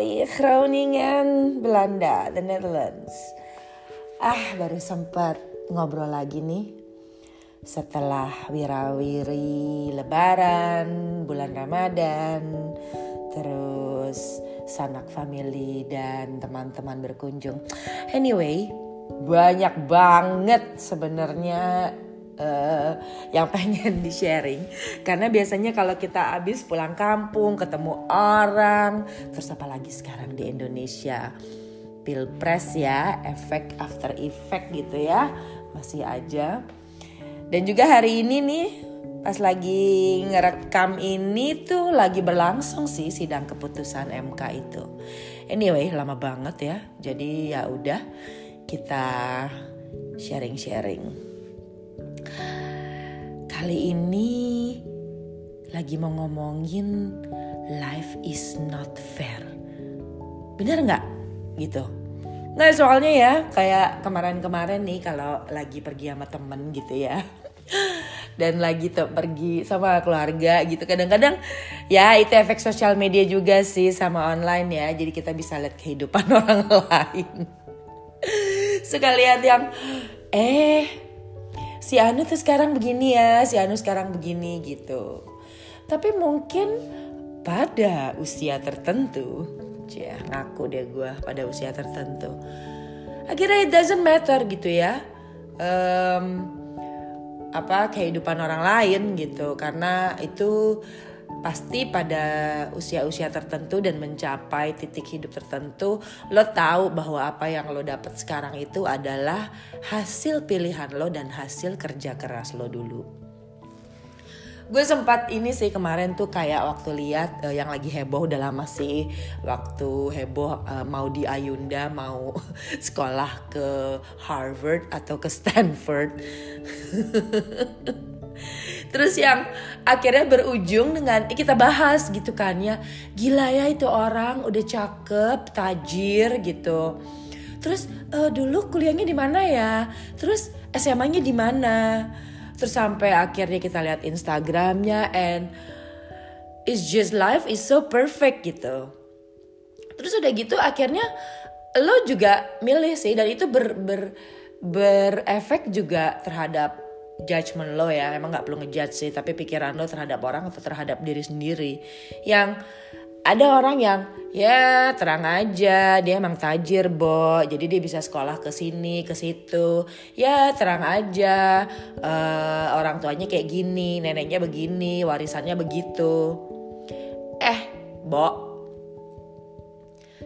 Dari Groningen, Belanda, the Netherlands. Ah, baru sempat ngobrol lagi nih. Setelah wirawiri lebaran, bulan Ramadan, terus sanak family dan teman-teman berkunjung. Anyway, banyak banget sebenarnya uh, yang pengen di sharing. Karena biasanya kalau kita habis pulang kampung ketemu orang terus apalagi sekarang di Indonesia? Pilpres ya efek after effect gitu ya masih aja. Dan juga hari ini nih pas lagi ngerekam ini tuh lagi berlangsung sih sidang keputusan MK itu. Anyway lama banget ya. Jadi ya udah kita sharing-sharing Kali ini lagi mau ngomongin life is not fair. Bener nggak? Gitu. Nah soalnya ya kayak kemarin-kemarin nih kalau lagi pergi sama temen gitu ya. Dan lagi tuh pergi sama keluarga gitu. Kadang-kadang ya itu efek sosial media juga sih sama online ya. Jadi kita bisa lihat kehidupan orang lain. Sekalian yang eh si Anu tuh sekarang begini ya, si Anu sekarang begini gitu. Tapi mungkin pada usia tertentu, ya ngaku deh gue pada usia tertentu. Akhirnya it doesn't matter gitu ya. Um, apa kehidupan orang lain gitu karena itu pasti pada usia-usia tertentu dan mencapai titik hidup tertentu lo tahu bahwa apa yang lo dapat sekarang itu adalah hasil pilihan lo dan hasil kerja keras lo dulu. Gue sempat ini sih kemarin tuh kayak waktu lihat uh, yang lagi heboh udah lama sih waktu heboh uh, mau di Ayunda mau sekolah ke Harvard atau ke Stanford Terus yang akhirnya berujung dengan eh, kita bahas gitu kan ya. Gila ya itu orang udah cakep, tajir gitu. Terus uh, dulu kuliahnya di mana ya? Terus SMA-nya di mana? Terus sampai akhirnya kita lihat Instagramnya and it's just life is so perfect gitu. Terus udah gitu akhirnya lo juga milih sih dan itu ber, ber berefek juga terhadap judgment lo ya emang nggak perlu ngejudge sih tapi pikiran lo terhadap orang atau terhadap diri sendiri. Yang ada orang yang ya terang aja dia emang tajir bo. Jadi dia bisa sekolah ke sini ke situ. Ya terang aja uh, orang tuanya kayak gini neneknya begini warisannya begitu. Eh bo.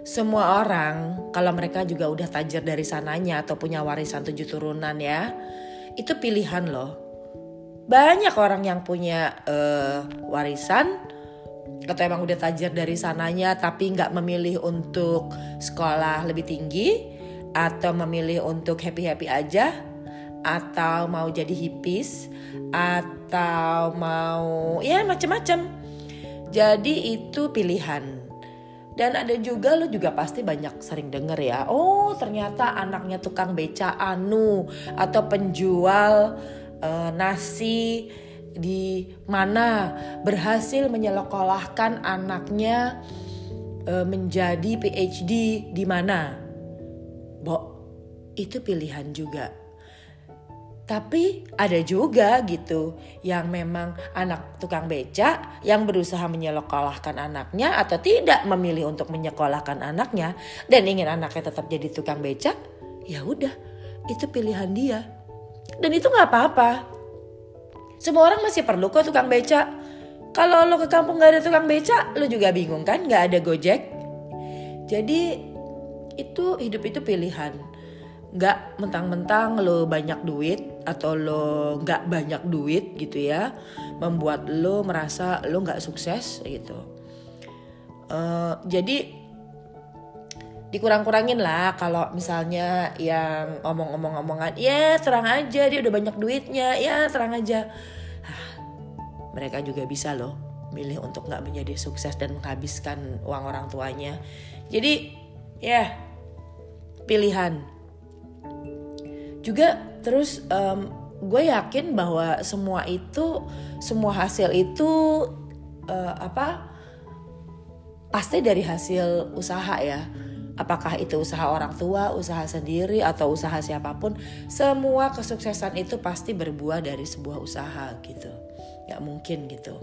Semua orang kalau mereka juga udah tajir dari sananya atau punya warisan tujuh turunan ya itu pilihan loh. Banyak orang yang punya uh, warisan atau emang udah tajir dari sananya tapi nggak memilih untuk sekolah lebih tinggi atau memilih untuk happy happy aja atau mau jadi hippies atau mau ya macam-macam. Jadi itu pilihan. Dan ada juga lo juga pasti banyak sering denger ya. Oh ternyata anaknya tukang beca anu atau penjual uh, nasi di mana berhasil menyekolahkan anaknya uh, menjadi PhD di mana. Bo, itu pilihan juga tapi ada juga gitu yang memang anak tukang beca yang berusaha menyekolahkan anaknya atau tidak memilih untuk menyekolahkan anaknya dan ingin anaknya tetap jadi tukang beca, ya udah itu pilihan dia. Dan itu nggak apa-apa. Semua orang masih perlu kok tukang beca. Kalau lo ke kampung nggak ada tukang beca, lo juga bingung kan nggak ada gojek. Jadi itu hidup itu pilihan nggak mentang-mentang lo banyak duit atau lo nggak banyak duit gitu ya membuat lo merasa lo nggak sukses gitu. Uh, jadi dikurang-kurangin lah kalau misalnya yang ngomong-ngomong-ngomongan ya terang aja dia udah banyak duitnya ya terang aja. Ah, mereka juga bisa loh milih untuk nggak menjadi sukses dan menghabiskan uang orang tuanya. Jadi ya pilihan juga terus um, gue yakin bahwa semua itu semua hasil itu uh, apa pasti dari hasil usaha ya apakah itu usaha orang tua, usaha sendiri atau usaha siapa pun, semua kesuksesan itu pasti berbuah dari sebuah usaha gitu. Gak mungkin gitu.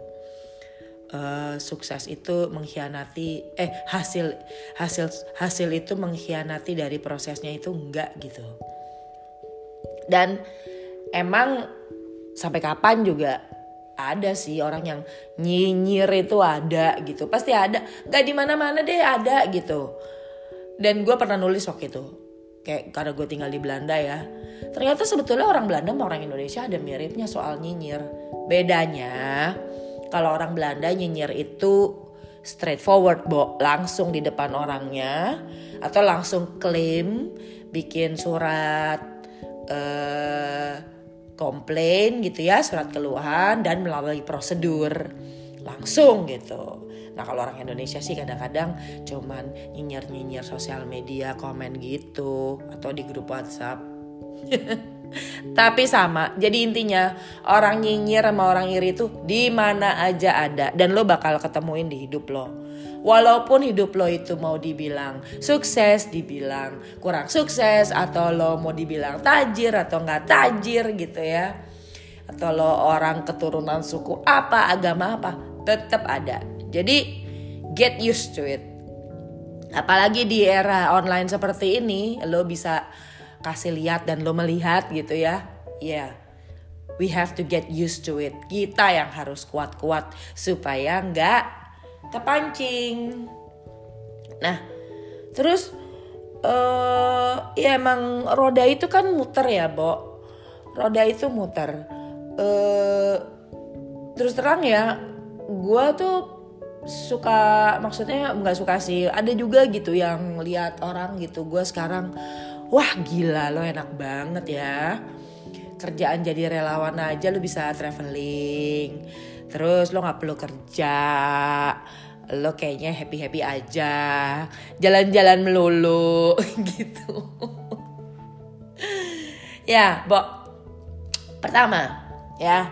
Uh, sukses itu mengkhianati eh hasil hasil hasil itu mengkhianati dari prosesnya itu enggak gitu. Dan emang sampai kapan juga ada sih orang yang nyinyir itu ada gitu. Pasti ada. Nggak di mana mana deh ada gitu. Dan gue pernah nulis waktu itu. Kayak karena gue tinggal di Belanda ya. Ternyata sebetulnya orang Belanda sama orang Indonesia ada miripnya soal nyinyir. Bedanya kalau orang Belanda nyinyir itu straightforward bo. Langsung di depan orangnya atau langsung klaim bikin surat uh, komplain gitu ya surat keluhan dan melalui prosedur langsung gitu Nah kalau orang Indonesia sih kadang-kadang cuman nyinyir-nyinyir sosial media, komen gitu atau di grup WhatsApp. Tapi sama, jadi intinya orang nyinyir sama orang iri itu di mana aja ada dan lo bakal ketemuin di hidup lo. Walaupun hidup lo itu mau dibilang sukses, dibilang kurang sukses, atau lo mau dibilang tajir atau nggak tajir gitu ya, atau lo orang keturunan suku apa, agama apa, tetap ada. Jadi get used to it. Apalagi di era online seperti ini, lo bisa kasih lihat dan lo melihat gitu ya. Ya, yeah. we have to get used to it. Kita yang harus kuat-kuat supaya nggak kepancing. Nah, terus uh, ya emang roda itu kan muter ya, Bo. Roda itu muter. Uh, terus terang ya, gue tuh suka maksudnya nggak suka sih ada juga gitu yang lihat orang gitu gue sekarang wah gila lo enak banget ya. Kerjaan jadi relawan aja lo bisa traveling. Terus lo nggak perlu kerja. Lo kayaknya happy happy aja. Jalan-jalan melulu gitu. Ya Bo. Pertama ya.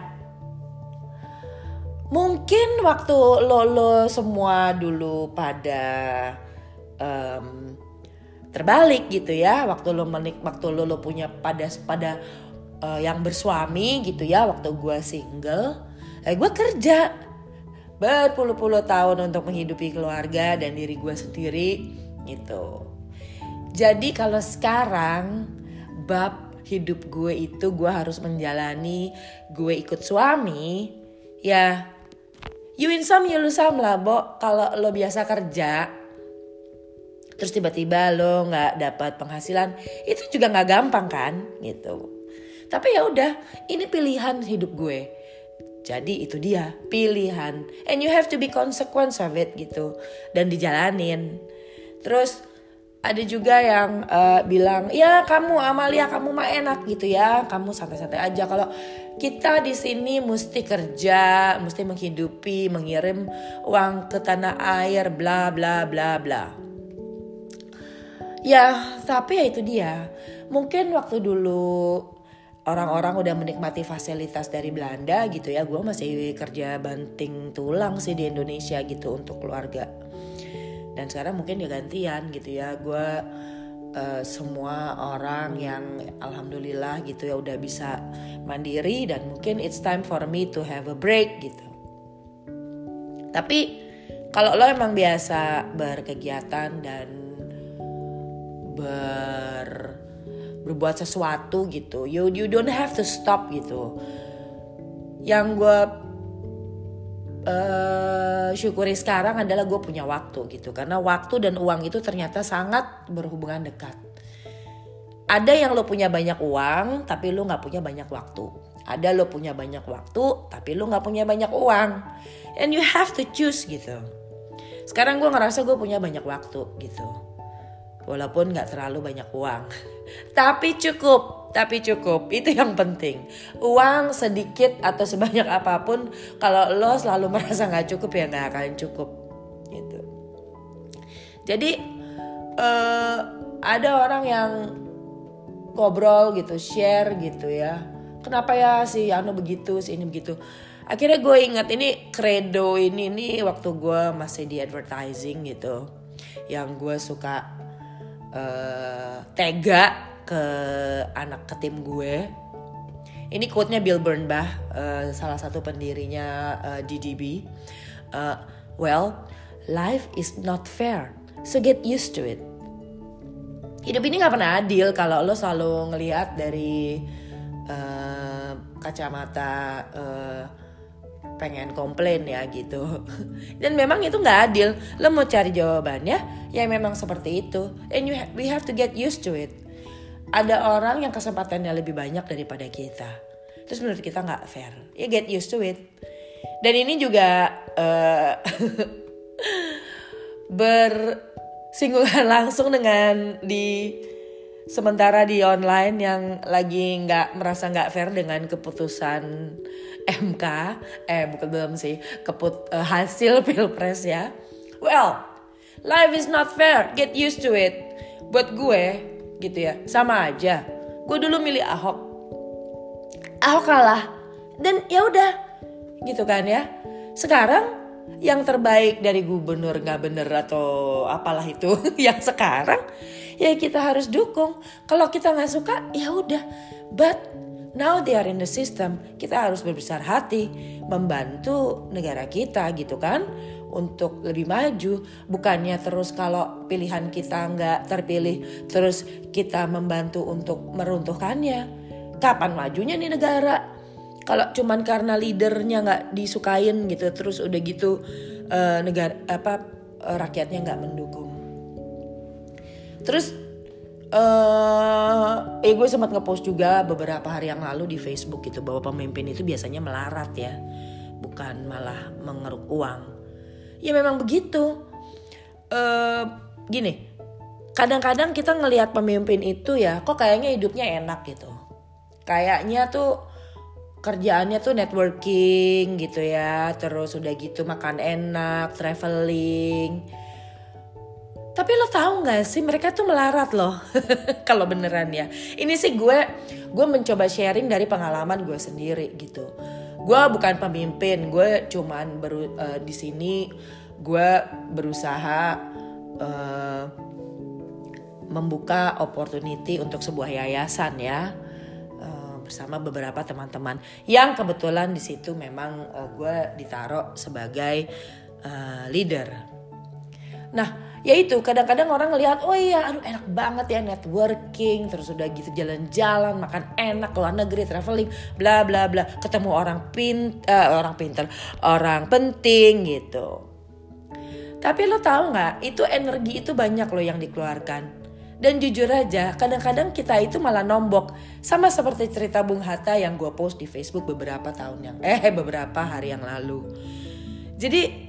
Mungkin waktu lo semua dulu pada um, terbalik gitu ya. Waktu lo menik waktu lo, lo punya pada pada uh, yang bersuami gitu ya waktu gue single eh gue kerja berpuluh-puluh tahun untuk menghidupi keluarga dan diri gue sendiri gitu. Jadi kalau sekarang bab hidup gue itu gue harus menjalani gue ikut suami ya you win some you lose some lah Bo. Kalau lo biasa kerja terus tiba-tiba lo nggak dapat penghasilan itu juga nggak gampang kan gitu. Tapi ya udah ini pilihan hidup gue. Jadi itu dia pilihan. And you have to be consequence of it gitu. Dan dijalanin. Terus ada juga yang uh, bilang ya kamu Amalia kamu mah enak gitu ya. Kamu santai-santai aja. Kalau kita di sini mesti kerja mesti menghidupi mengirim uang ke tanah air bla bla bla bla ya tapi ya itu dia. Mungkin waktu dulu orang-orang udah menikmati fasilitas dari Belanda gitu ya. Gue masih kerja banting tulang sih di Indonesia gitu untuk keluarga. Dan sekarang mungkin ya gantian gitu ya. Gue uh, semua orang yang alhamdulillah gitu ya udah bisa mandiri dan mungkin it's time for me to have a break gitu. Tapi kalau lo emang biasa berkegiatan dan ber berbuat sesuatu gitu. You you don't have to stop gitu. Yang gue uh, syukuri sekarang adalah gue punya waktu gitu. Karena waktu dan uang itu ternyata sangat berhubungan dekat. Ada yang lo punya banyak uang tapi lo nggak punya banyak waktu. Ada lo punya banyak waktu tapi lo nggak punya banyak uang. And you have to choose gitu. Sekarang gue ngerasa gue punya banyak waktu gitu walaupun nggak terlalu banyak uang. Tapi cukup tapi cukup. Itu yang penting. Uang sedikit atau sebanyak apa pun kalau lo selalu merasa nggak cukup ya nggak akan cukup. Gitu. Jadi uh, ada orang yang ngobrol gitu share gitu ya. Kenapa ya si Anu begitu si ini begitu? Akhirnya gue ingat ini credo ini nih waktu gue masih di advertising gitu. Yang gue suka uh, tega ke anak ke tim gue. Ini quote-nya Bill Bernbach uh, salah satu pendirinya uh, DDB uh, well life is not fair so get used to it. Hidup ini nggak pernah adil kalau lo selalu ngelihat dari uh, kacamata uh, pengen komplain ya gitu. Dan memang itu nggak adil. Lo mau cari jawabannya ya? Memang seperti itu. And you ha we have to get used to it. Ada orang yang kesempatannya lebih banyak daripada kita. Terus menurut kita nggak fair. Ya get used to it. Dan ini juga uh, bersinggungan langsung dengan di sementara di online yang lagi nggak merasa nggak fair dengan keputusan MK eh bukan belum sih keput uh, hasil pilpres ya. Well life is not fair. Get used to it. Buat gue gitu ya sama aja. Gue dulu milih Ahok. Ahok kalah. Dan ya udah gitu kan ya. Sekarang yang terbaik dari gubernur nggak bener atau apalah itu yang sekarang ya kita harus dukung. Kalau kita nggak suka ya udah. But now they are in the system. Kita harus berbesar hati membantu negara kita gitu kan untuk lebih maju. Bukannya terus kalau pilihan kita nggak terpilih terus kita membantu untuk meruntuhkannya. Kapan majunya nih negara? Kalau cuman karena leadernya nggak disukain gitu terus udah gitu uh, negara apa uh, rakyatnya nggak mendukung terus uh, eh gue sempat ngepost juga beberapa hari yang lalu di Facebook gitu bahwa pemimpin itu biasanya melarat ya. Bukan malah mengeruk uang. Ya memang begitu. Uh, gini kadang-kadang kita ngelihat pemimpin itu ya kok kayaknya hidupnya enak gitu. Kayaknya tuh kerjaannya tuh networking gitu ya terus udah gitu makan enak traveling tapi lo tahu nggak sih mereka tuh melarat loh kalau beneran ya. Ini sih gue gue mencoba sharing dari pengalaman gue sendiri gitu. Gue bukan pemimpin gue cuman uh, di sini gue berusaha uh, membuka opportunity untuk sebuah yayasan ya bersama beberapa teman-teman. Yang kebetulan di situ memang uh, gue ditaruh sebagai uh, leader. Nah, ya itu kadang-kadang orang ngelihat oh iya aduh enak banget ya networking terus udah gitu jalan-jalan makan enak luar negeri traveling bla bla bla ketemu orang pin uh, orang pinter orang penting gitu tapi lo tahu nggak itu energi itu banyak loh yang dikeluarkan dan jujur aja, kadang-kadang kita itu malah nombok. Sama seperti cerita Bung Hatta yang gue post di Facebook beberapa tahun yang eh beberapa hari yang lalu. Jadi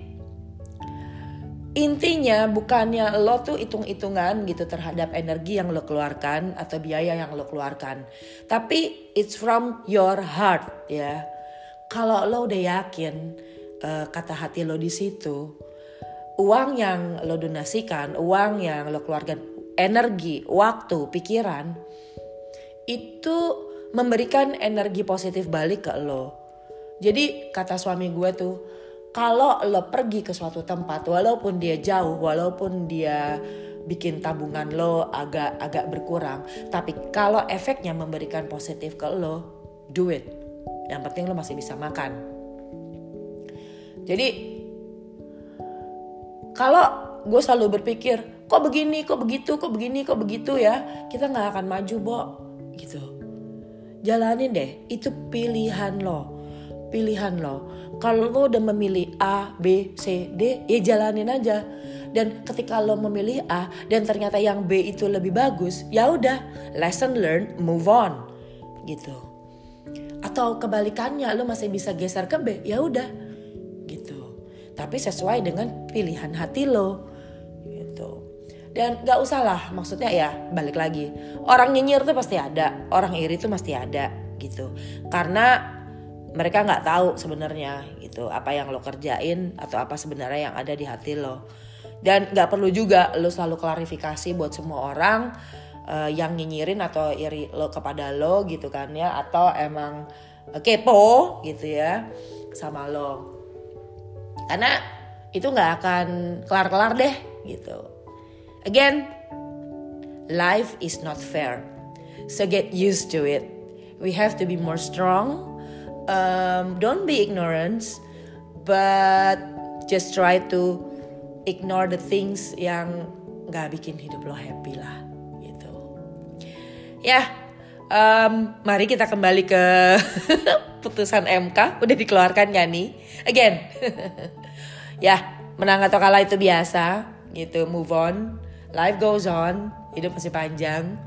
intinya bukannya lo tuh hitung-hitungan gitu terhadap energi yang lo keluarkan atau biaya yang lo keluarkan. Tapi it's from your heart ya. Kalau lo udah yakin uh, kata hati lo di situ, uang yang lo donasikan, uang yang lo keluarkan energi, waktu, pikiran itu memberikan energi positif balik ke lo. Jadi kata suami gue tuh, kalau lo pergi ke suatu tempat walaupun dia jauh, walaupun dia bikin tabungan lo agak agak berkurang, tapi kalau efeknya memberikan positif ke lo, do it. Yang penting lo masih bisa makan. Jadi kalau gue selalu berpikir kok begini kok begitu kok begini kok begitu ya kita nggak akan maju bo gitu jalanin deh itu pilihan lo pilihan lo. Kalau lo udah memilih A B C D ya jalanin aja. Dan ketika lo memilih A dan ternyata yang B itu lebih bagus ya udah lesson learned move on. Gitu. Atau kebalikannya lo masih bisa geser ke B ya udah. Gitu. Tapi sesuai dengan pilihan hati lo. Dan gak usah lah maksudnya ya balik lagi. Orang nyinyir tuh pasti ada orang iri tuh pasti ada gitu. Karena mereka nggak tahu sebenarnya gitu apa yang lo kerjain atau apa sebenarnya yang ada di hati lo. Dan nggak perlu juga lo selalu klarifikasi buat semua orang uh, yang nyinyirin atau iri lo kepada lo gitu kan ya atau emang kepo gitu ya sama lo. Karena itu nggak akan kelar-kelar deh gitu. Again life is not fair. So get used to it. We have to be more strong um, don't be ignorant but just try to ignore the things yang nggak bikin hidup lo happy lah gitu. Ya um, mari kita kembali ke putusan MK udah dikeluarkan gak nih? Again. Ya menang atau kalah itu biasa gitu. Move on. Life goes on. Hidup masih panjang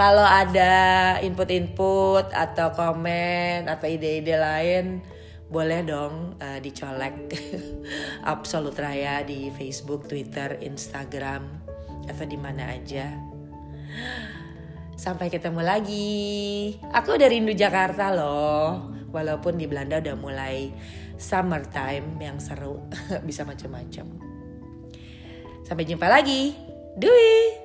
kalau ada input-input atau komen atau ide-ide lain boleh dong uh, dicolek Absolut Raya di Facebook, Twitter, Instagram atau di mana aja. Sampai ketemu lagi. Aku dari rindu Jakarta loh. Walaupun di Belanda udah mulai summertime yang seru, bisa macam-macam. Sampai jumpa lagi. Dui.